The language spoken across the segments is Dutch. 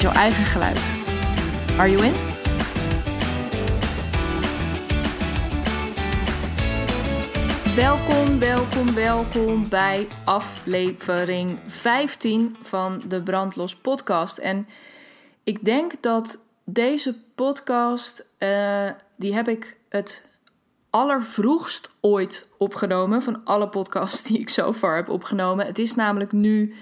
jouw eigen geluid. Are you in? Welkom, welkom, welkom bij aflevering 15 van de Brandlos podcast. En ik denk dat deze podcast, uh, die heb ik het allervroegst ooit opgenomen van alle podcasts die ik zo ver heb opgenomen. Het is namelijk nu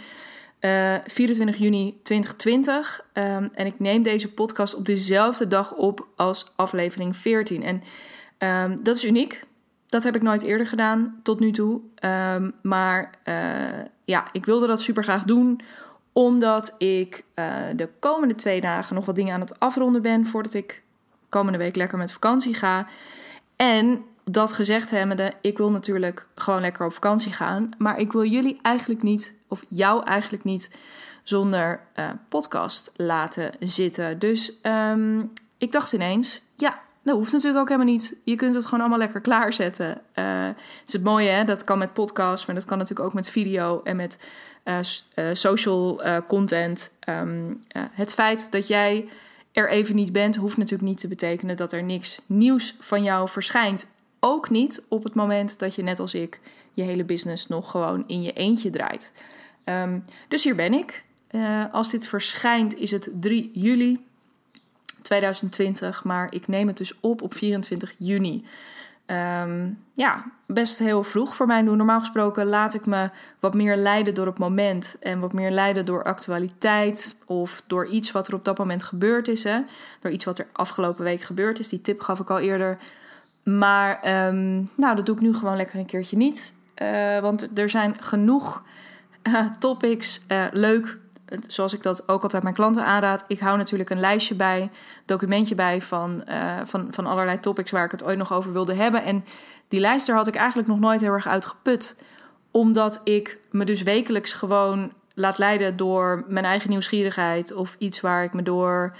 uh, 24 juni 2020 um, en ik neem deze podcast op dezelfde dag op als aflevering 14. En um, dat is uniek. Dat heb ik nooit eerder gedaan tot nu toe. Um, maar uh, ja, ik wilde dat super graag doen omdat ik uh, de komende twee dagen nog wat dingen aan het afronden ben voordat ik komende week lekker met vakantie ga. En dat gezegd hebbende, ik wil natuurlijk gewoon lekker op vakantie gaan. Maar ik wil jullie eigenlijk niet, of jou eigenlijk niet, zonder uh, podcast laten zitten. Dus um, ik dacht ineens, ja, dat hoeft natuurlijk ook helemaal niet. Je kunt het gewoon allemaal lekker klaarzetten. Uh, is het mooie, hè? Dat kan met podcast, maar dat kan natuurlijk ook met video en met uh, social content. Um, het feit dat jij er even niet bent, hoeft natuurlijk niet te betekenen dat er niks nieuws van jou verschijnt. Ook niet op het moment dat je net als ik je hele business nog gewoon in je eentje draait. Um, dus hier ben ik. Uh, als dit verschijnt is het 3 juli 2020, maar ik neem het dus op op 24 juni. Um, ja, best heel vroeg voor mij. Normaal gesproken laat ik me wat meer leiden door het moment en wat meer leiden door actualiteit of door iets wat er op dat moment gebeurd is. Hè? Door iets wat er afgelopen week gebeurd is. Die tip gaf ik al eerder. Maar um, nou, dat doe ik nu gewoon lekker een keertje niet. Uh, want er zijn genoeg uh, topics. Uh, leuk, zoals ik dat ook altijd mijn klanten aanraad. Ik hou natuurlijk een lijstje bij, documentje bij van, van, van allerlei topics waar ik het ooit nog over wilde hebben. En die lijst daar had ik eigenlijk nog nooit heel erg uitgeput. Omdat ik me dus wekelijks gewoon laat leiden door mijn eigen nieuwsgierigheid of iets waar ik me door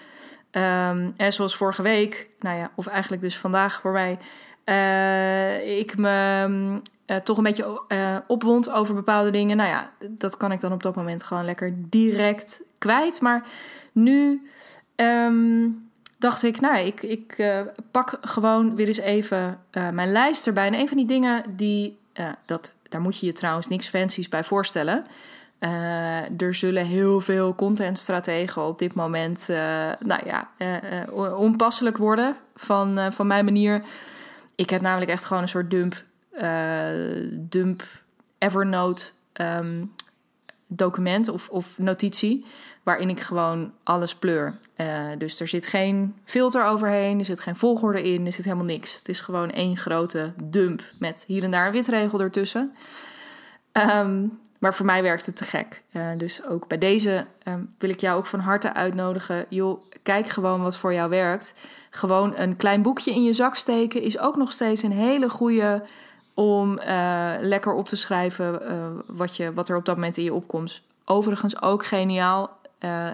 Um, en zoals vorige week, nou ja, of eigenlijk dus vandaag voor mij, uh, ik me uh, toch een beetje uh, opwond over bepaalde dingen. Nou ja, dat kan ik dan op dat moment gewoon lekker direct kwijt. Maar nu um, dacht ik, nou, ik, ik pak gewoon weer eens even mijn lijst erbij. En een van die dingen die, dat, daar moet je je trouwens niks fancies bij voorstellen. Uh, er zullen heel veel contentstrategen op dit moment, uh, nou ja, uh, onpasselijk worden van, van mijn manier. Ik heb namelijk echt gewoon een soort dump, dump Evernote um, document of, of notitie, waarin ik gewoon alles pleur. dus er zit geen filter overheen, er zit geen volgorde in, er zit helemaal niks. Het is gewoon één grote dump met hier en daar een witregel ertussen. Um, maar voor mij werkt het te gek. Uh, dus ook bij deze um, wil ik jou ook van harte uitnodigen. Joh, kijk gewoon wat voor jou werkt. Gewoon een klein boekje in je zak steken is ook nog steeds een hele goede om uh, lekker op te schrijven uh, wat, je, wat er op dat moment in je opkomt. Overigens ook geniaal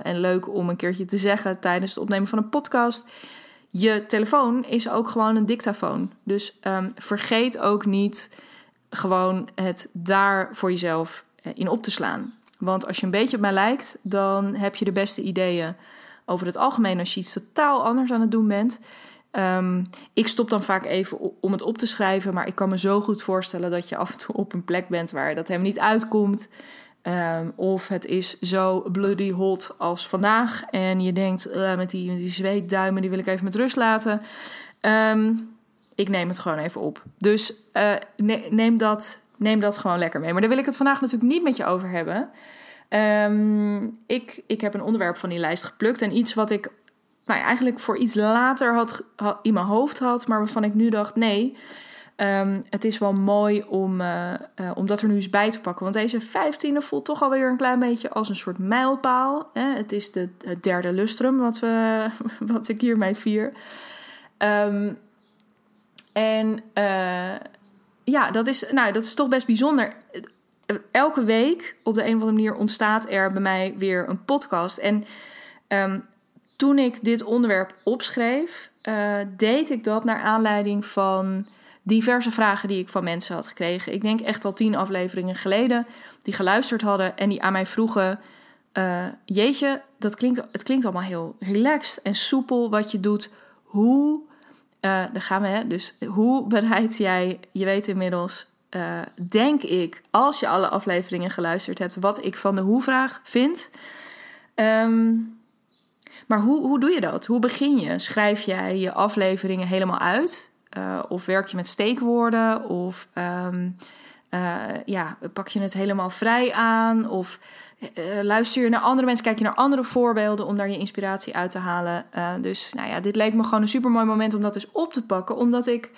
en leuk om een keertje te zeggen tijdens het opnemen van een podcast. Je telefoon is ook gewoon een dictafoon. Dus um, vergeet ook niet gewoon het daar voor jezelf in op te slaan. Want als je een beetje op mij lijkt, dan heb je de beste ideeën over het algemeen als je iets totaal anders aan het doen bent. Um, ik stop dan vaak even om het op te schrijven, maar ik kan me zo goed voorstellen dat je af en toe op een plek bent waar dat helemaal niet uitkomt. Um, of het is zo bloody hot als vandaag en je denkt uh, met, die, die zweetduimen die wil ik even met rust laten. Um, ik neem het gewoon even op. Dus ne neem dat neem dat gewoon lekker mee. Maar daar wil ik het vandaag natuurlijk niet met je over hebben. Um, ik, ik heb een onderwerp van die lijst geplukt. En iets wat ik nou eigenlijk voor iets later had, in mijn hoofd had, maar waarvan ik nu dacht: nee, Ehm, het is wel mooi om, uh, om dat er nu eens bij te pakken. Want deze 15e voelt toch alweer een klein beetje als een soort mijlpaal. Hè? Het is de, derde lustrum wat, we, wat ik hiermee vier. Um, en uh, ja, dat is, nou, dat is toch best bijzonder. Elke week op de een of andere manier ontstaat er bij mij weer een podcast. En um, toen ik dit onderwerp opschreef, uh, deed ik dat naar aanleiding van diverse vragen die ik van mensen had gekregen. Ik denk echt al tien afleveringen geleden, die geluisterd hadden en die aan mij vroegen: uh, Jeetje, dat klinkt, het klinkt allemaal heel relaxed en soepel wat je doet. Hoe, uh, daar gaan we, hè? Dus hoe bereid jij, je weet inmiddels, uh, denk ik, als je alle afleveringen geluisterd hebt, wat ik van de hoe-vraag vind. Um, maar hoe, hoe doe je dat? Hoe begin je? Schrijf jij je afleveringen helemaal uit? Uh, of werk je met steekwoorden? Of uh, ja, pak je het helemaal vrij aan? Of uh, luister je naar andere mensen? Kijk je naar andere voorbeelden om daar je inspiratie uit te halen? dus nou ja, dit leek me gewoon een super mooi moment om dat dus op te pakken. Omdat ik,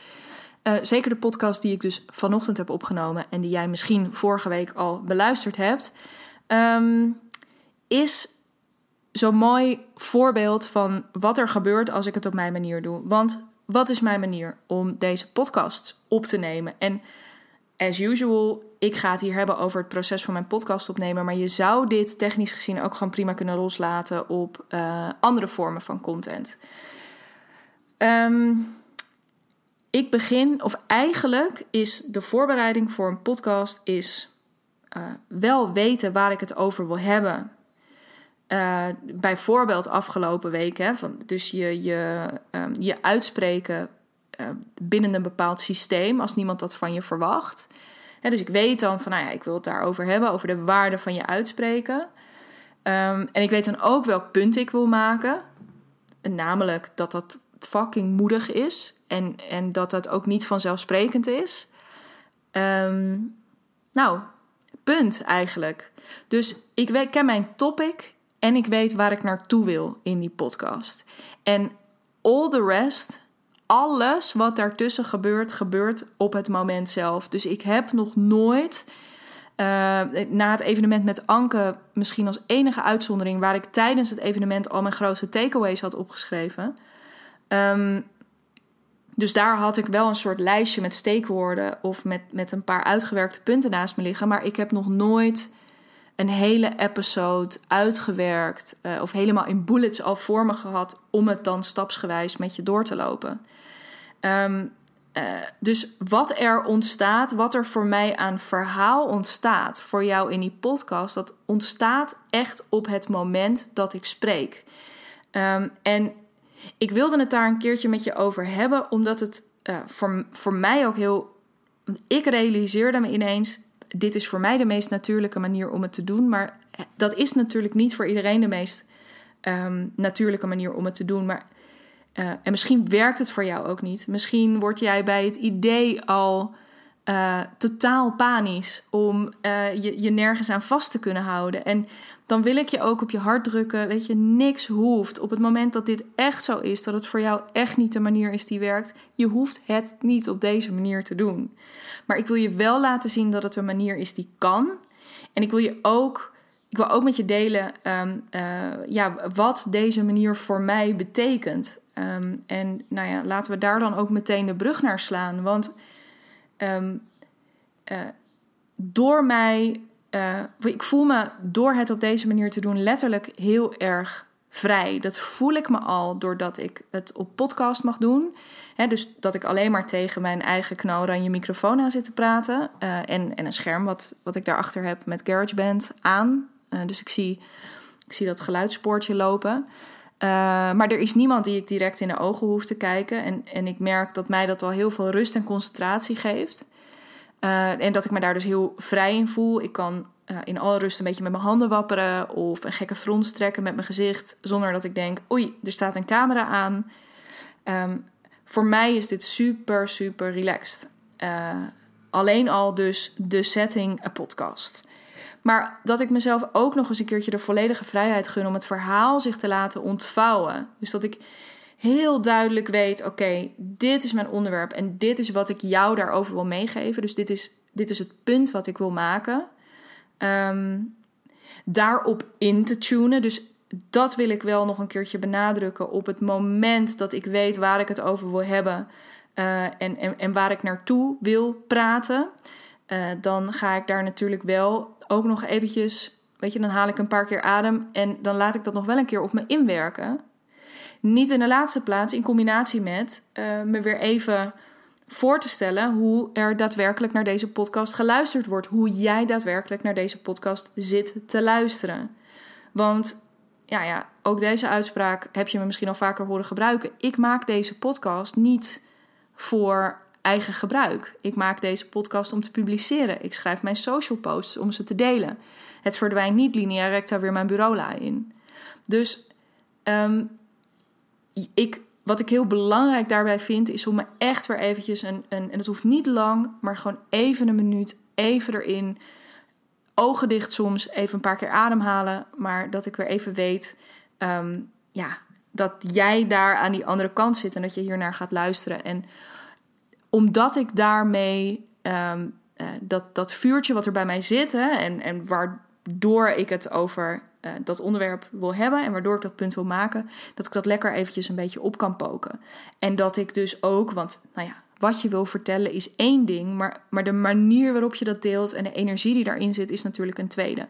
zeker de podcast die ik dus vanochtend heb opgenomen... en die jij misschien vorige week al beluisterd hebt... Um, is zo'n mooi voorbeeld van wat er gebeurt als ik het op mijn manier doe. Want wat is mijn manier om deze podcasts op te nemen? En as usual, ik ga het hier hebben over het proces van mijn podcast opnemen. Maar je zou dit technisch gezien ook gewoon prima kunnen loslaten op uh, andere vormen van content. Um, ik begin, of eigenlijk is de voorbereiding voor een podcast is uh, wel weten waar ik het over wil hebben. Uh, bijvoorbeeld afgelopen week, hè, van, dus je, je, um, je uitspreken uh, binnen een bepaald systeem als niemand dat van je verwacht. Dus ik weet dan van, nou ja, ik wil het daarover hebben, over de waarde van je uitspreken. Um, en ik weet dan ook welk punt ik wil maken. Namelijk dat dat fucking moedig is en, en dat dat ook niet vanzelfsprekend is. Um, nou, punt eigenlijk. Dus ik ken mijn topic en ik weet waar ik naartoe wil in die podcast. En all the rest, alles wat daartussen gebeurt, gebeurt op het moment zelf. Dus ik heb nog nooit. Uh, na het evenement met Anke, misschien als enige uitzondering, waar ik tijdens het evenement al mijn grootste takeaways had opgeschreven. Um, dus daar had ik wel een soort lijstje met steekwoorden of met, met een paar uitgewerkte punten naast me liggen. Maar ik heb nog nooit een hele episode uitgewerkt uh, of helemaal in bullets al voor me gehad om het dan stapsgewijs met je door te lopen. Um, uh, dus wat er ontstaat, wat er voor mij aan verhaal ontstaat voor jou in die podcast, dat ontstaat echt op het moment dat ik spreek. Um, en ik wilde het daar een keertje met je over hebben, omdat het uh, voor, voor mij ook heel. Ik realiseerde me ineens dit is voor mij de meest natuurlijke manier om het te doen. Maar dat is natuurlijk niet voor iedereen de meest um, natuurlijke manier om het te doen. Maar, uh, en misschien werkt het voor jou ook niet. Misschien word jij bij het idee al uh, totaal panisch om uh, je, nergens aan vast te kunnen houden. En dan wil ik je ook op je hart drukken. Weet je, niks hoeft. Op het moment dat dit echt zo is, dat het voor jou echt niet de manier is die werkt, je hoeft het niet op deze manier te doen. Maar ik wil je wel laten zien dat het een manier is die kan. En ik wil je ook, ik wil ook met je delen um, uh, ja, wat deze manier voor mij betekent. Um, en nou ja, laten we daar dan ook meteen de brug naar slaan. Want um, uh, door mij uh, ik voel me door het op deze manier te doen letterlijk heel erg vrij. Dat voel ik me al doordat ik het op podcast mag doen. dus dat ik alleen maar tegen mijn eigen knalranje microfoon aan zit te praten. Uh, en, en een scherm wat, wat ik daarachter heb met GarageBand aan. Dus ik zie, ik zie dat geluidspoortje lopen. Maar er is niemand die ik direct in de ogen hoef te kijken. En, en ik merk dat mij dat al heel veel rust en concentratie geeft. Uh, en dat ik me daar dus heel vrij in voel. Ik kan uh, in alle rust een beetje met mijn handen wapperen of een gekke frons trekken met mijn gezicht, zonder dat ik denk: oei, er staat een camera aan. Um, voor mij is dit super, super relaxed. Alleen al dus de setting, een podcast. Maar dat ik mezelf ook nog eens een keertje de volledige vrijheid gun om het verhaal zich te laten ontvouwen. Dus dat ik heel duidelijk weet: oké, dit is mijn onderwerp en dit is wat ik jou daarover wil meegeven. Dus dit is, dit is het punt wat ik wil maken. Ehm, daarop in te tunen. Dus dat wil ik wel nog een keertje benadrukken. Op het moment dat ik weet waar ik het over wil hebben uh, en, en, waar ik naartoe wil praten, uh, dan ga ik daar natuurlijk wel ook nog eventjes, weet je, dan haal ik een paar keer adem en dan laat ik dat nog wel een keer op me inwerken. Niet in de laatste plaats in combinatie met uh, me weer even voor te stellen hoe er daadwerkelijk naar deze podcast geluisterd wordt. Hoe jij daadwerkelijk naar deze podcast zit te luisteren. Want ja, ja, ook deze uitspraak heb je me misschien al vaker horen gebruiken. Ik maak deze podcast niet voor eigen gebruik. Ik maak deze podcast om te publiceren. Ik schrijf mijn social posts om ze te delen. Het verdwijnt niet lineair recta weer mijn bureaula in. Dus um, ik, wat ik heel belangrijk daarbij vind, is om me echt weer eventjes een, en het hoeft niet lang, maar gewoon even een minuut, even erin. Ogen dicht soms, even een paar keer ademhalen, maar dat ik weer even weet, um, ja, dat jij daar aan die andere kant zit en dat je hier naar gaat luisteren. En omdat ik daarmee um, uh, dat, dat vuurtje wat er bij mij zit hè, en, en waardoor ik het over uh, dat onderwerp wil hebben en waardoor ik dat punt wil maken, dat ik dat lekker eventjes een beetje op kan poken. En dat ik dus ook, want nou ja, wat je wil vertellen is één ding, maar, maar de manier waarop je dat deelt en de energie die daarin zit is natuurlijk een tweede.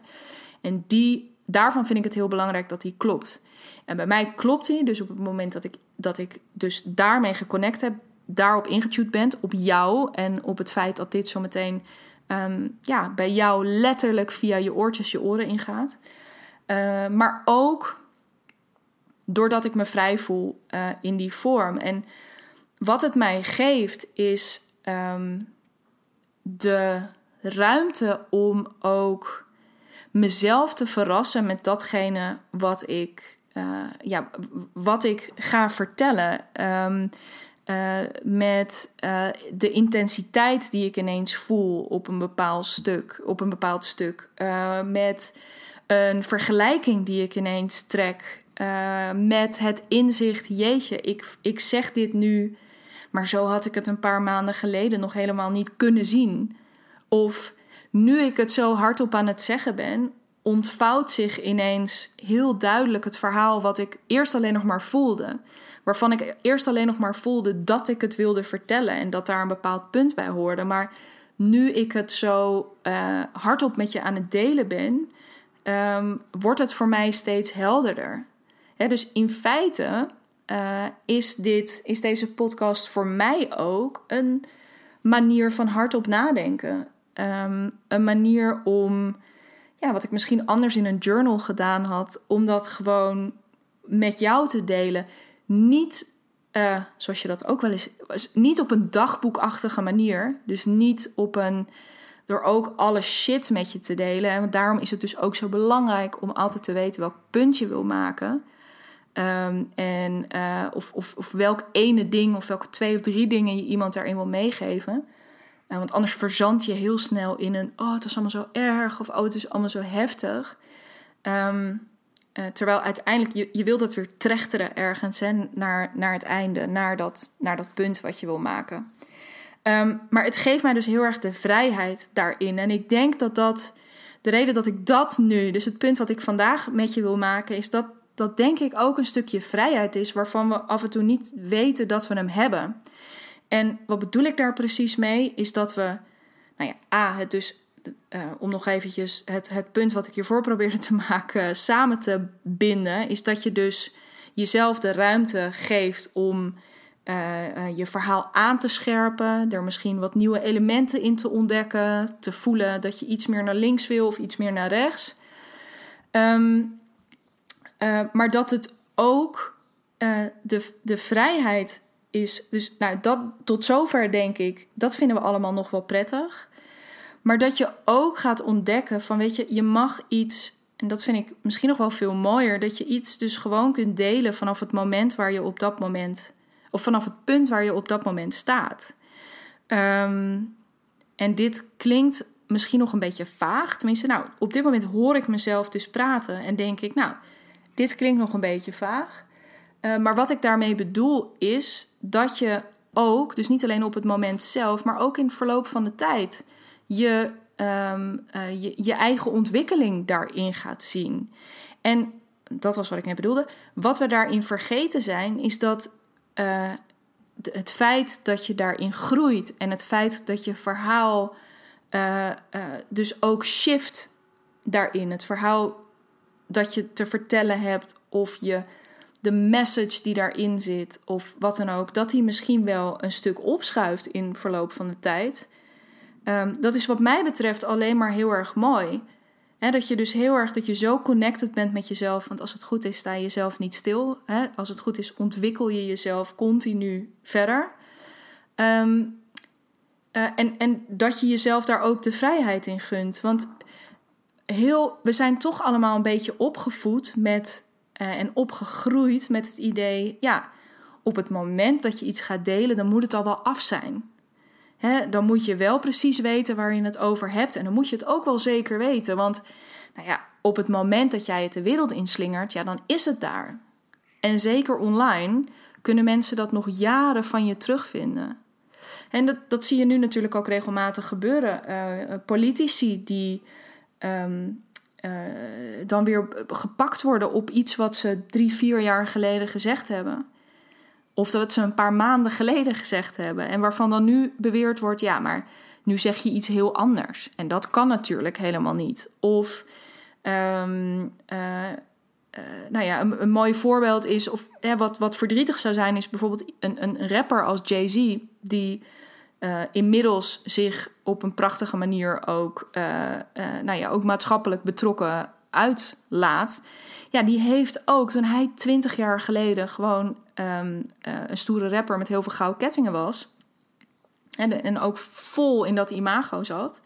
En die, daarvan vind ik het heel belangrijk dat die klopt. En bij mij klopt die, dus op het moment dat ik, dat ik dus daarmee geconnect heb, daarop ingetuned bent, op jou en op het feit dat dit zometeen um, ja, bij jou letterlijk via je oortjes je oren ingaat. Uh, maar ook doordat ik me vrij voel uh, in die vorm. En wat het mij geeft is um, de ruimte om ook mezelf te verrassen met datgene wat ik, uh, ja, wat ik ga vertellen. Um, uh, met uh, de intensiteit die ik ineens voel op een bepaald stuk, op een bepaald stuk. Uh, met een vergelijking die ik ineens trek. met het inzicht, jeetje, ik, ik zeg dit nu, maar zo had ik het een paar maanden geleden nog helemaal niet kunnen zien. Of nu ik het zo hardop aan het zeggen ben, ontvouwt zich ineens heel duidelijk het verhaal wat ik eerst alleen nog maar voelde waarvan ik eerst alleen nog maar voelde dat ik het wilde vertellen en dat daar een bepaald punt bij hoorde. Maar nu ik het zo uh, hardop met je aan het delen ben, um, wordt het voor mij steeds helderder. dus in feite uh, is, dit, is deze podcast voor mij ook een manier van hardop nadenken. Um, een manier om, ja, wat ik misschien anders in een journal gedaan had, om dat gewoon met jou te delen niet, uh, zoals je dat ook wel eens, niet op een dagboekachtige manier. Dus niet op een, door ook alle shit met je te delen. En daarom is het dus ook zo belangrijk om altijd te weten welk punt je wil maken. Um, en, uh, of, of, of welk ene ding of welke twee of drie dingen je iemand daarin wil meegeven. Uh, want anders verzand je heel snel in een, oh het is allemaal zo erg of oh het is allemaal zo heftig. Um, uh, terwijl uiteindelijk, je, je wil dat weer trechteren ergens hè, naar, naar het einde, naar dat, naar dat punt wat je wil maken. Um, maar het geeft mij dus heel erg de vrijheid daarin. En ik denk dat dat, de reden dat ik dat nu, dus het punt wat ik vandaag met je wil maken, is dat dat denk ik ook een stukje vrijheid is waarvan we af en toe niet weten dat we hem hebben. En wat bedoel ik daar precies mee? Is dat we, nou ja, A, het dus uh, om nog eventjes het, het punt wat ik hiervoor probeerde te maken samen te binden, is dat je dus jezelf de ruimte geeft om uh, je verhaal aan te scherpen, er misschien wat nieuwe elementen in te ontdekken, te voelen dat je iets meer naar links wil of iets meer naar rechts. Um, maar dat het ook de, de vrijheid is. Dus nou, dat, tot zover denk ik, dat vinden we allemaal nog wel prettig. Maar dat je ook gaat ontdekken van, weet je, je mag iets, en dat vind ik misschien nog wel veel mooier, dat je iets dus gewoon kunt delen vanaf het moment waar je op dat moment, of vanaf het punt waar je op dat moment staat. Um, en dit klinkt misschien nog een beetje vaag. Tenminste, nou, op dit moment hoor ik mezelf dus praten en denk ik, nou, dit klinkt nog een beetje vaag. Uh, maar wat ik daarmee bedoel is dat je ook, dus niet alleen op het moment zelf, maar ook in het verloop van de tijd, je, um, uh, je, je eigen ontwikkeling daarin gaat zien. En dat was wat ik net bedoelde. Wat we daarin vergeten zijn, is dat uh, het feit dat je daarin groeit en het feit dat je verhaal uh, dus ook shift daarin. Het verhaal dat je te vertellen hebt of je de message die daarin zit of wat dan ook, dat die misschien wel een stuk opschuift in verloop van de tijd. Um, dat is wat mij betreft alleen maar heel erg mooi. Dat je dus heel erg, dat je zo connected bent met jezelf. Want als het goed is, sta je jezelf niet stil. Als het goed is, ontwikkel je jezelf continu verder. Um, uh, en, en dat je jezelf daar ook de vrijheid in gunt. Want heel, we zijn toch allemaal een beetje opgevoed met uh, en opgegroeid met het idee: ja, op het moment dat je iets gaat delen, dan moet het al wel af zijn. Dan moet je wel precies weten waar je het over hebt. En dan moet je het ook wel zeker weten. Want nou ja, op het moment dat jij het de wereld inslingert, ja, dan is het daar. En zeker online kunnen mensen dat nog jaren van je terugvinden. En dat, dat zie je nu natuurlijk ook regelmatig gebeuren. Uh, politici die um, uh, dan weer gepakt worden op iets wat ze drie, vier jaar geleden gezegd hebben. Of dat ze een paar maanden geleden gezegd hebben. En waarvan dan nu beweerd wordt: ja, maar nu zeg je iets heel anders. En dat kan natuurlijk helemaal niet. Of, um, uh, uh, nou ja, een, mooi voorbeeld is, of wat, wat verdrietig zou zijn, is bijvoorbeeld een, een rapper als Jay-Z, die uh, inmiddels zich op een prachtige manier ook, nou ja, ook maatschappelijk betrokken uitlaat. Ja, die heeft ook, toen hij twintig jaar geleden gewoon um, uh, een stoere rapper met heel veel gouden kettingen was. En, en ook vol in dat imago zat.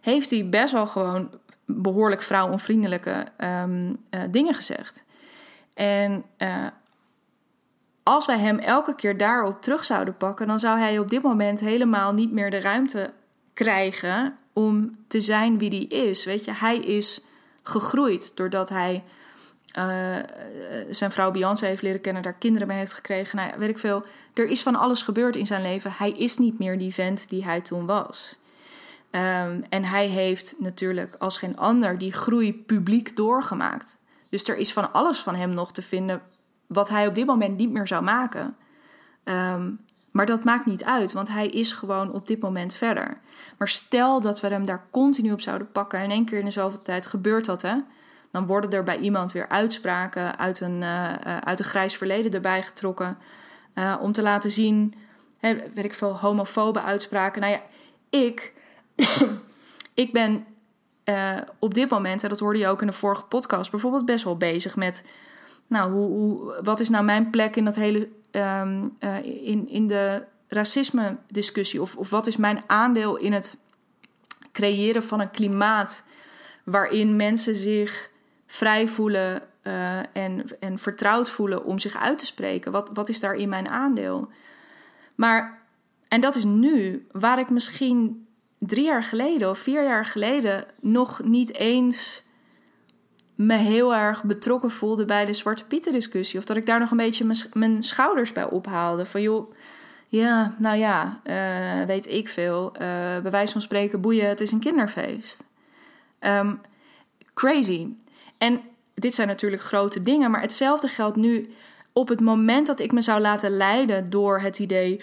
Heeft hij best wel gewoon behoorlijk vrouwonvriendelijke um, uh, dingen gezegd. En uh, als wij hem elke keer daarop terug zouden pakken, dan zou hij op dit moment helemaal niet meer de ruimte krijgen om te zijn wie hij is. Weet je, hij is gegroeid doordat hij uh, zijn vrouw Beyoncé heeft leren kennen, daar kinderen mee heeft gekregen. Nou weet ik veel. Er is van alles gebeurd in zijn leven. Hij is niet meer die vent die hij toen was. Um, en hij heeft natuurlijk als geen ander die groei publiek doorgemaakt. Dus er is van alles van hem nog te vinden wat hij op dit moment niet meer zou maken. Um, maar dat maakt niet uit, want hij is gewoon op dit moment verder. Maar stel dat we hem daar continu op zouden pakken en één keer in de zoveel tijd gebeurt dat, hè? Dan worden er bij iemand weer uitspraken uit een, uh, uit een grijs verleden erbij getrokken. Uh, om te laten zien, hè, weet ik veel, homofobe uitspraken. Nou ja, ik, ik ben op dit moment, en dat hoorde je ook in de vorige podcast, bijvoorbeeld best wel bezig met. Nou, hoe, hoe, wat is nou mijn plek in dat hele. Um, in, in de racisme-discussie? Of, of wat is mijn aandeel in het creëren van een klimaat waarin mensen zich vrij voelen uh, en, en vertrouwd voelen om zich uit te spreken. Wat, wat is daarin mijn aandeel? Maar, en dat is nu, waar ik misschien drie jaar geleden of vier jaar geleden nog niet eens me heel erg betrokken voelde bij de Zwarte Pieten discussie. Of dat ik daar nog een beetje mijn schouders bij ophaalde. Van joh, ja, nou ja, uh, weet ik veel. Uh, bij van spreken, boeien, het is een kinderfeest. Um, crazy. En dit zijn natuurlijk grote dingen, maar hetzelfde geldt nu op het moment dat ik me zou laten leiden door het idee,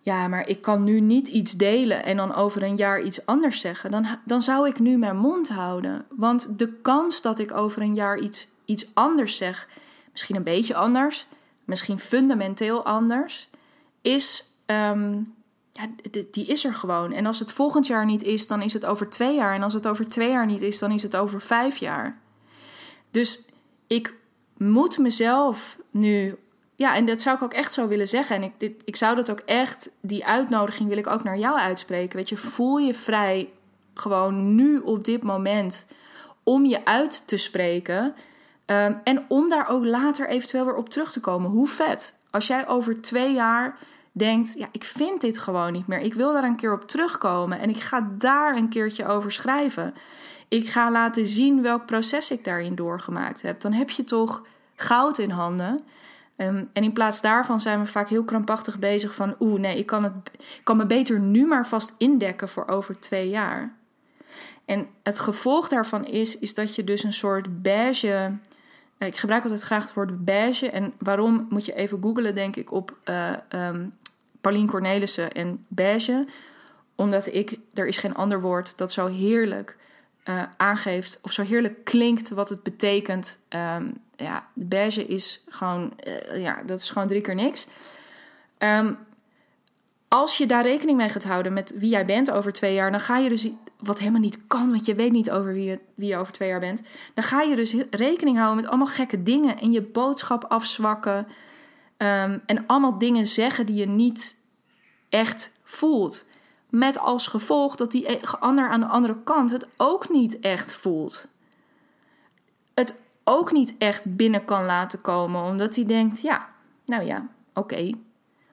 ja, maar ik kan nu niet iets delen en dan over een jaar iets anders zeggen, dan, dan zou ik nu mijn mond houden. Want de kans dat ik over een jaar iets, iets anders zeg, misschien een beetje anders, misschien fundamenteel anders, is, um, ja, die is er gewoon. En als het volgend jaar niet is, dan is het over twee jaar. En als het over twee jaar niet is, dan is het over vijf jaar. Dus ik moet mezelf nu. Ja, en dat zou ik ook echt zo willen zeggen. En ik, ik zou dat ook echt, die uitnodiging wil ik ook naar jou uitspreken. Weet je, voel je vrij gewoon nu op dit moment om je uit te spreken. Um, en om daar ook later eventueel weer op terug te komen. Hoe vet. Als jij over twee jaar denkt: ja, ik vind dit gewoon niet meer. Ik wil daar een keer op terugkomen en ik ga daar een keertje over schrijven ik ga laten zien welk proces ik daarin doorgemaakt heb. Dan heb je toch goud in handen. Ehm, en in plaats daarvan zijn we vaak heel krampachtig bezig van... oeh, nee, ik kan, het, kan me beter nu maar vast indekken voor over twee jaar. En het gevolg daarvan is, is dat je dus een soort beige... Eh, ik gebruik altijd graag het woord beige. En waarom moet je even googlen, denk ik, op uh, um, Paulien Cornelissen en beige. Omdat ik, er is geen ander woord dat zo heerlijk uh, aangeeft... of zo heerlijk klinkt wat het betekent... Um, ja, de beige is gewoon, uh, ja, dat is gewoon drie keer niks. Um, als je daar rekening mee gaat houden met wie jij bent over twee jaar, dan ga je dus, wat helemaal niet kan, want je weet niet over wie je, wie je over twee jaar bent, dan ga je dus rekening houden met allemaal gekke dingen en je boodschap afzwakken um, en allemaal dingen zeggen die je niet echt voelt. Met als gevolg dat die e-, ander aan de andere kant het ook niet echt voelt. Het ook niet echt binnen kan laten komen, omdat hij denkt: ja, nou ja, oké.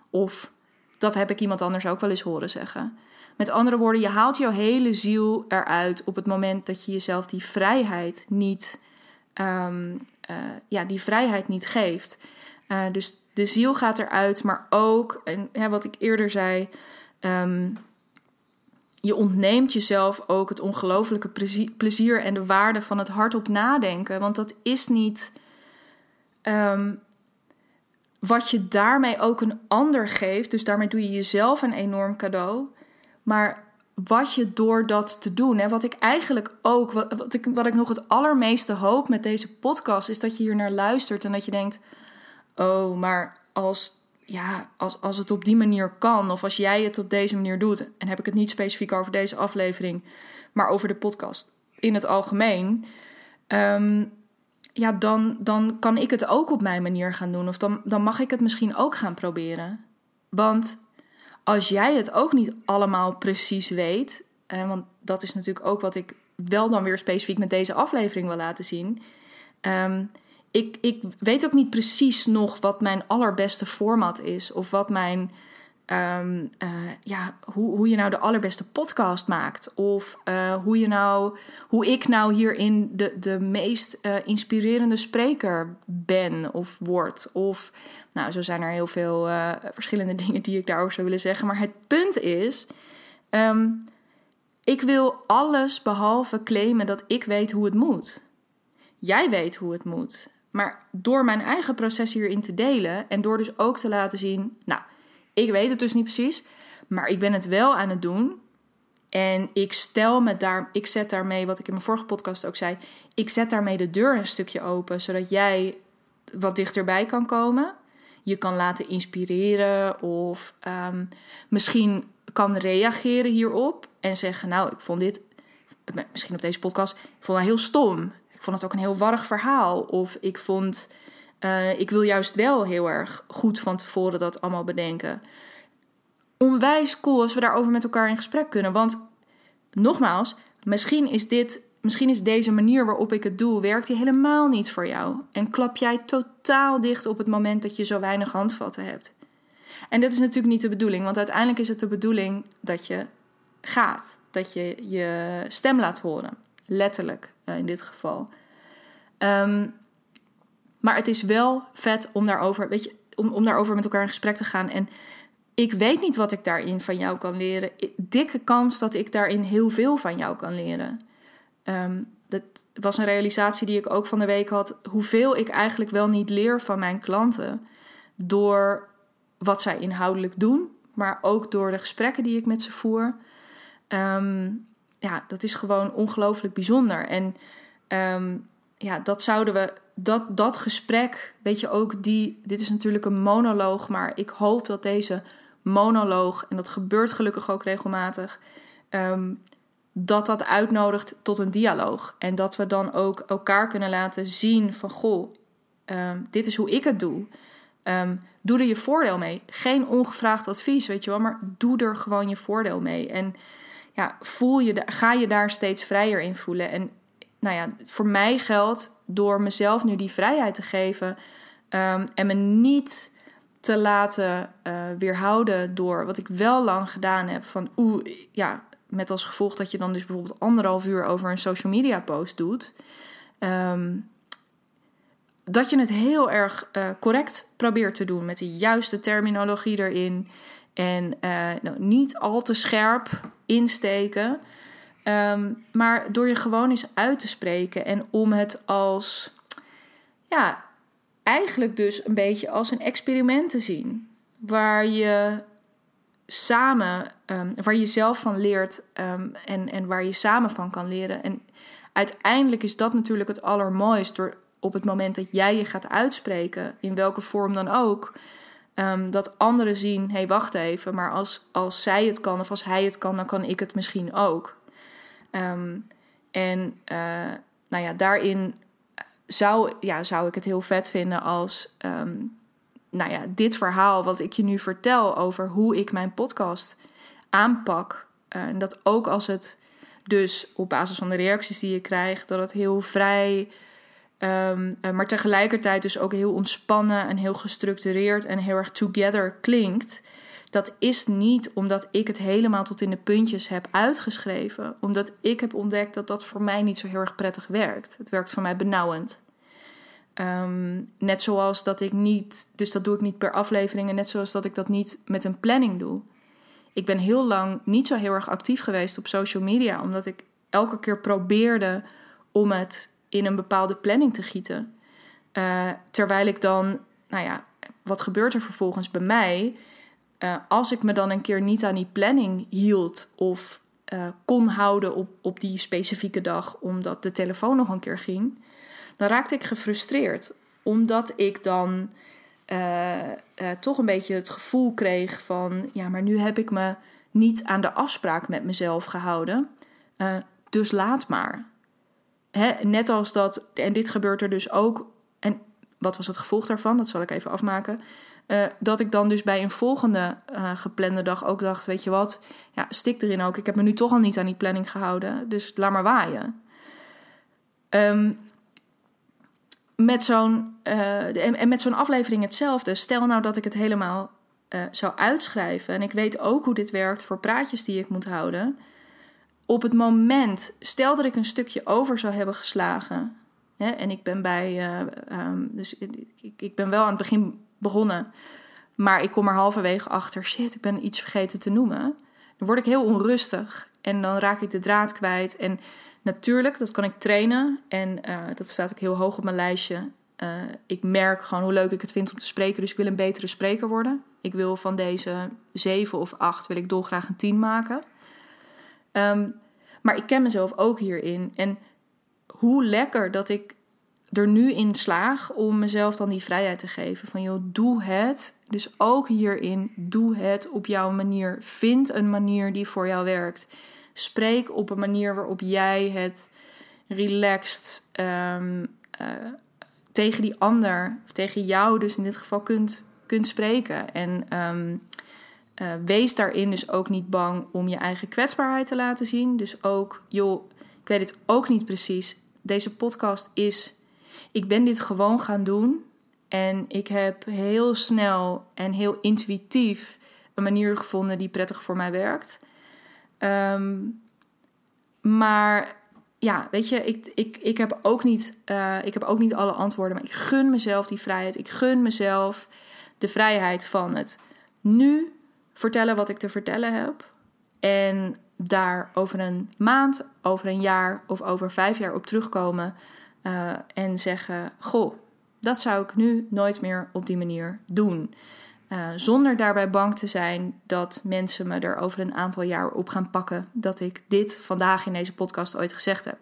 Of dat heb ik iemand anders ook wel eens horen zeggen. Met andere woorden, je haalt jouw hele ziel eruit op het moment dat je jezelf die vrijheid niet, um, uh, ja, die vrijheid niet geeft. Uh, dus de ziel gaat eruit, maar ook, en wat ik eerder zei, um, je ontneemt jezelf ook het ongelofelijke plezier en de waarde van het hardop nadenken. Want dat is niet um, wat je daarmee ook een ander geeft. Dus daarmee doe je jezelf een enorm cadeau. Maar wat je door dat te doen, hè, wat ik eigenlijk ook, wat, wat, ik, wat ik nog het allermeeste hoop met deze podcast, is dat je hier naar luistert en dat je denkt: oh, maar als ja, als, als het op die manier kan, of als jij het op deze manier doet, en heb ik het niet specifiek over deze aflevering, maar over de podcast in het algemeen, um, ja, dan, dan kan ik het ook op mijn manier gaan doen. Of dan, dan mag ik het misschien ook gaan proberen. Want als jij het ook niet allemaal precies weet, eh, want dat is natuurlijk ook wat ik wel dan weer specifiek met deze aflevering wil laten zien. Um, ik, ik weet ook niet precies nog wat mijn allerbeste format is. Of wat mijn. Um, uh, ja, hoe, hoe je nou de allerbeste podcast maakt. Of uh, hoe, je nou, hoe ik nou hierin de, de meest uh, inspirerende spreker ben of word. Of, nou, zo zijn er heel veel verschillende dingen die ik daarover zou willen zeggen. Maar het punt is. Um, ik wil alles behalve claimen dat ik weet hoe het moet. Jij weet hoe het moet. Maar door mijn eigen proces hierin te delen en door dus ook te laten zien, nou, ik weet het dus niet precies, maar ik ben het wel aan het doen. En ik stel me daar, ik zet daarmee, wat ik in mijn vorige podcast ook zei, ik zet daarmee de deur een stukje open, zodat jij wat dichterbij kan komen. Je kan laten inspireren of um, misschien kan reageren hierop en zeggen, nou, ik vond dit, misschien op deze podcast, ik vond het heel stom vond het ook een heel warrig verhaal. Of ik vond, uh, ik wil juist wel heel erg goed van tevoren dat allemaal bedenken. Onwijs cool als we daarover met elkaar in gesprek kunnen. Want nogmaals, misschien is dit, misschien is deze manier waarop ik het doe, werkt die helemaal niet voor jou. En klap jij totaal dicht op het moment dat je zo weinig handvatten hebt. En dat is natuurlijk niet de bedoeling, want uiteindelijk is het de bedoeling dat je gaat, dat je je stem laat horen letterlijk uh, in dit geval. Um, maar het is wel vet om daarover, weet je, om, om daarover met elkaar in gesprek te gaan. En ik weet niet wat ik daarin van jou kan leren. Dikke kans dat ik daarin heel veel van jou kan leren. Um, dat was een realisatie die ik ook van de week had. Hoeveel ik eigenlijk wel niet leer van mijn klanten. Door wat zij inhoudelijk doen, maar ook door de gesprekken die ik met ze voer. Um, ja, dat is gewoon ongelooflijk bijzonder. En um, ja, dat zouden we, dat, dat gesprek, weet je ook, die, dit is natuurlijk een monoloog, maar ik hoop dat deze monoloog, en dat gebeurt gelukkig ook regelmatig, um, dat dat uitnodigt tot een dialoog. En dat we dan ook elkaar kunnen laten zien van, goh, um, dit is hoe ik het doe. Doe er je voordeel mee. Geen ongevraagd advies, weet je wel, maar doe er gewoon je voordeel mee. En ja, voel je, ga je daar steeds vrijer in voelen. En nou ja, voor mij geldt door mezelf nu die vrijheid te geven um, en me niet te laten uh, weerhouden door wat ik wel lang gedaan heb. Van oeh, ja, met als gevolg dat je dan dus bijvoorbeeld anderhalf uur over een social media post doet. Um, dat je het heel erg uh, correct probeert te doen met de juiste terminologie erin. En uh, nou, niet al te scherp insteken. Um, maar door je gewoon eens uit te spreken en om het als, ja, eigenlijk dus een beetje als een experiment te zien. Waar je samen, um, waar je zelf van leert um, en, en waar je samen van kan leren. En uiteindelijk is dat natuurlijk het allermooist door op het moment dat jij je gaat uitspreken, in welke vorm dan ook, um, dat anderen zien: hé, hey, wacht even, maar als, als zij het kan of als hij het kan, dan kan ik het misschien ook. Um, en uh, nou ja, daarin zou, ja, zou ik het heel vet vinden als um, nou ja, dit verhaal wat ik je nu vertel over hoe ik mijn podcast aanpak. Uh, en dat ook als het dus op basis van de reacties die je krijgt, dat het heel vrij Um, maar tegelijkertijd dus ook heel ontspannen en heel gestructureerd en heel erg together klinkt. Dat is niet omdat ik het helemaal tot in de puntjes heb uitgeschreven. Omdat ik heb ontdekt dat dat voor mij niet zo heel erg prettig werkt. Het werkt voor mij benauwend. Um, net zoals dat ik niet, dus dat doe ik niet per aflevering. En net zoals dat ik dat niet met een planning doe. Ik ben heel lang niet zo heel erg actief geweest op social media, omdat ik elke keer probeerde om het in een bepaalde planning te gieten. Uh, terwijl ik dan, nou ja, wat gebeurt er vervolgens bij mij? Uh, als ik me dan een keer niet aan die planning hield of uh, kon houden op, op die specifieke dag, omdat de telefoon nog een keer ging, dan raakte ik gefrustreerd. Omdat ik dan toch een beetje het gevoel kreeg van, ja, maar nu heb ik me niet aan de afspraak met mezelf gehouden. dus laat maar net als dat, en dit gebeurt er dus ook, en wat was het gevolg daarvan? Dat zal ik even afmaken. Uh, dat ik dan dus bij een volgende uh, geplande dag ook dacht: Weet je wat, ja, stik erin ook. Ik heb me nu toch al niet aan die planning gehouden, dus laat maar waaien. Um, met zo'n uh, en, en, met zo'n aflevering hetzelfde. Stel nou dat ik het helemaal zou uitschrijven. En ik weet ook hoe dit werkt voor praatjes die ik moet houden op het moment, stel dat ik een stukje over zou hebben geslagen. Hè, en ik ben bij, uh, um, dus ik, ik ben wel aan het begin begonnen. Maar ik kom er halverwege achter, shit, ik ben iets vergeten te noemen. Dan word ik heel onrustig en dan raak ik de draad kwijt. En natuurlijk, dat kan ik trainen. En uh, dat staat ook heel hoog op mijn lijstje. Uh, ik merk gewoon hoe leuk ik het vind om te spreken. Dus ik wil een betere spreker worden. Ik wil van deze zeven of acht wil ik dolgraag een tien maken. Um, maar ik ken mezelf ook hierin. En hoe lekker dat ik er nu in slaag om mezelf dan die vrijheid te geven. Van joh, doe het. Dus ook hierin, doe het op jouw manier. Vind een manier die voor jou werkt. Spreek op een manier waarop jij het relaxed um, uh, tegen die ander, of tegen jou dus in dit geval kunt, kunt spreken. En um, uh, wees daarin dus ook niet bang om je eigen kwetsbaarheid te laten zien. Dus ook, joh, ik weet het ook niet precies. Deze podcast is, ik ben dit gewoon gaan doen. En ik heb heel snel en heel intuïtief een manier gevonden die prettig voor mij werkt. Um, maar ja, weet je, ik, ik, ik, heb ook niet, uh, ik heb ook niet alle antwoorden. Maar ik gun mezelf die vrijheid. Ik gun mezelf de vrijheid van het nu vertellen wat ik te vertellen heb. En daar over een maand, over een jaar of over vijf jaar op terugkomen uh, en zeggen: Goh, dat zou ik nu nooit meer op die manier doen. Uh, zonder daarbij bang te zijn dat mensen me er over een aantal jaar op gaan pakken dat ik dit vandaag in deze podcast ooit gezegd heb.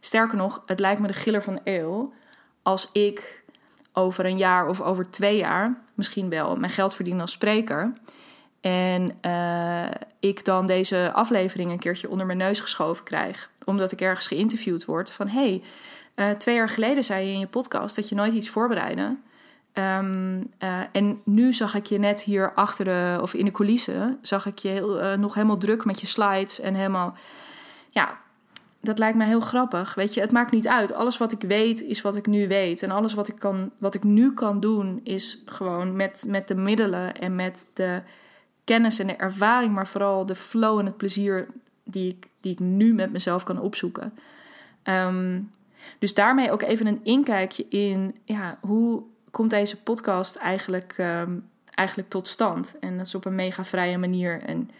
Sterker nog, het lijkt me de giller van de eeuw als ik over een jaar of over twee jaar misschien wel mijn geld verdien als spreker. En uh, ik dan deze aflevering een keertje onder mijn neus geschoven krijg. Omdat ik ergens geïnterviewd word van... hey, uh, twee jaar geleden zei je in je podcast dat je nooit iets voorbereidde. Um, uh, en nu zag ik je net hier achter de... of in de coulissen... zag ik je heel, nog helemaal druk met je slides en helemaal... Ja, dat lijkt mij heel grappig. Weet je, het maakt niet uit. Alles wat ik weet is wat ik nu weet. En alles wat ik, kan, wat ik nu kan doen is gewoon met, met de middelen en met de kennis en de ervaring, maar vooral de flow en het plezier die ik, die ik nu met mezelf kan opzoeken. Um, Dus daarmee ook even een inkijkje in ja, hoe komt deze podcast eigenlijk, um, eigenlijk tot stand. En dat is op een mega vrije manier. En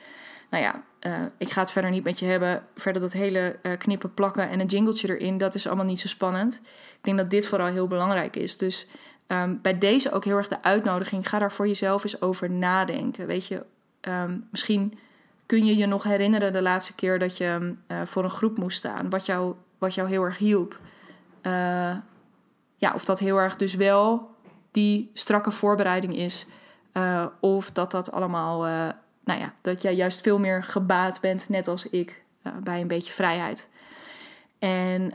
nou ja, uh, ik ga het verder niet met je hebben. Verder dat hele uh, knippen, plakken en een jingletje erin, dat is allemaal niet zo spannend. Ik denk dat dit vooral heel belangrijk is. Dus um, bij deze ook heel erg de uitnodiging. Ga daar voor jezelf eens over nadenken. Weet je, um, misschien kun je je nog herinneren de laatste keer dat je uh, voor een groep moest staan. Wat jou, wat jou heel erg hielp. ja, of dat heel erg dus wel die strakke voorbereiding is. of dat dat allemaal nou ja, dat jij juist veel meer gebaat bent, net als ik, bij een beetje vrijheid. En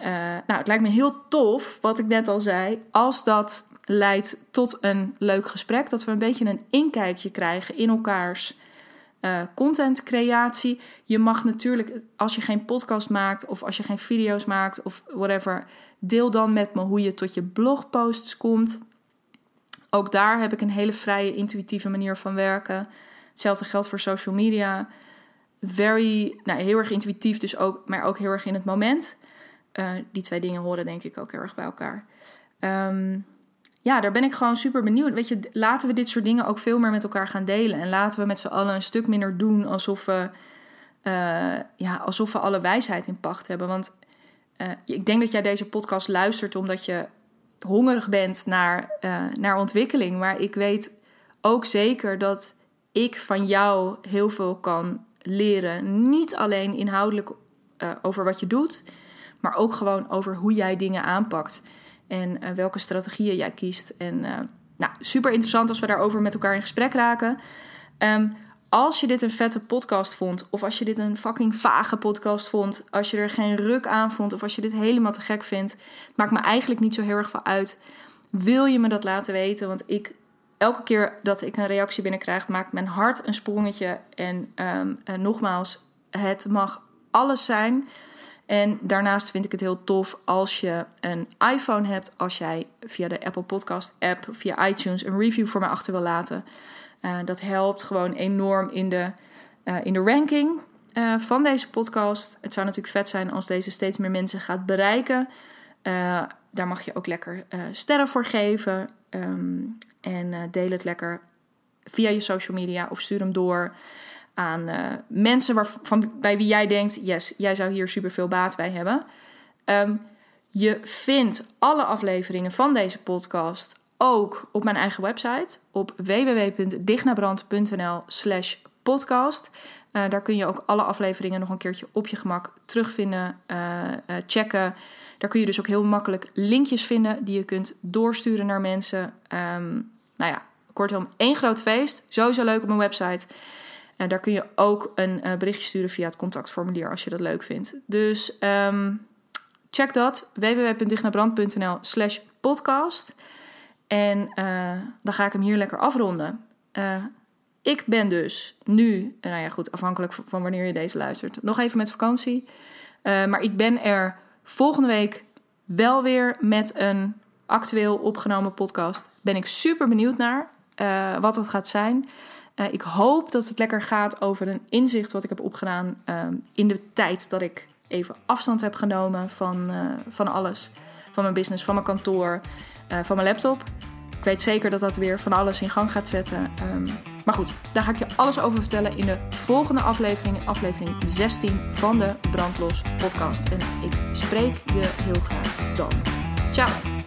nou, het lijkt me heel tof, wat ik net al zei, als dat leidt tot een leuk gesprek, dat we een beetje een inkijkje krijgen in elkaars uh, contentcreatie. Je mag natuurlijk, als je geen podcast maakt of als je geen video's maakt of whatever, deel dan met me hoe je tot je blogposts komt. Ook daar heb ik een hele vrije, intuïtieve manier van werken. Hetzelfde geldt voor social media. Very, nou, heel erg intuïtief, dus ook, maar ook heel erg in het moment. Uh, die twee dingen horen denk ik ook heel erg bij elkaar. Um, ja, daar ben ik gewoon super benieuwd. Weet je, laten we dit soort dingen ook veel meer met elkaar gaan delen. En laten we met z'n allen een stuk minder doen alsof we, uh, ja, alsof we alle wijsheid in pacht hebben. Want uh, ik denk dat jij deze podcast luistert omdat je hongerig bent naar, uh, naar ontwikkeling. Maar ik weet ook zeker dat ik van jou heel veel kan leren. Niet alleen inhoudelijk over wat je doet, maar ook gewoon over hoe jij dingen aanpakt. En uh, welke strategieën jij kiest. En uh, nou, super interessant als we daarover met elkaar in gesprek raken. Um, als je dit een vette podcast vond, of als je dit een fucking vage podcast vond, als je er geen ruk aan vond, of als je dit helemaal te gek vindt, maakt me eigenlijk niet zo heel erg veel uit. Wil je me dat laten weten? Want ik elke keer dat ik een reactie binnenkrijg, maakt mijn hart een sprongetje. En, en nogmaals, het mag alles zijn. En daarnaast vind ik het heel tof als je een iPhone hebt, als jij via de Apple Podcast app, via iTunes, een review voor mij achter wil laten. Uh, dat helpt gewoon enorm in de, uh, in de ranking uh, van deze podcast. Het zou natuurlijk vet zijn als deze steeds meer mensen gaat bereiken. daar mag je ook lekker sterren voor geven. Um, en deel het lekker via je social media of stuur hem door aan uh, mensen waarvan, bij wie jij denkt: yes, jij zou hier super veel baat bij hebben. Um, je vindt alle afleveringen van deze podcast ook op mijn eigen website op www.dignabrand.nl/slash podcast. Uh, daar kun je ook alle afleveringen nog een keertje op je gemak terugvinden, uh, checken. Daar kun je dus ook heel makkelijk linkjes vinden die je kunt doorsturen naar mensen. Um, nou ja, kortom, één groot feest. Sowieso leuk op mijn website. En daar kun je ook een uh, berichtje sturen via het contactformulier als je dat leuk vindt. Dus um, check dat. www.dichtnabrand.nl slash podcast. En uh, dan ga ik hem hier lekker afronden. Ik ben dus nu, nou ja goed, afhankelijk van wanneer je deze luistert, nog even met vakantie. maar ik ben er volgende week wel weer met een actueel opgenomen podcast. Ben ik super benieuwd naar wat het gaat zijn. Uh, ik hoop dat het lekker gaat over een inzicht wat ik heb opgedaan uh, in de tijd dat ik even afstand heb genomen van, van alles. Van mijn business, van mijn kantoor, van mijn laptop. Ik weet zeker dat dat weer van alles in gang gaat zetten. Um, maar goed, daar ga ik je alles over vertellen in de volgende aflevering, aflevering 16 van de Brandlos podcast. En ik spreek je heel graag dan. Ciao!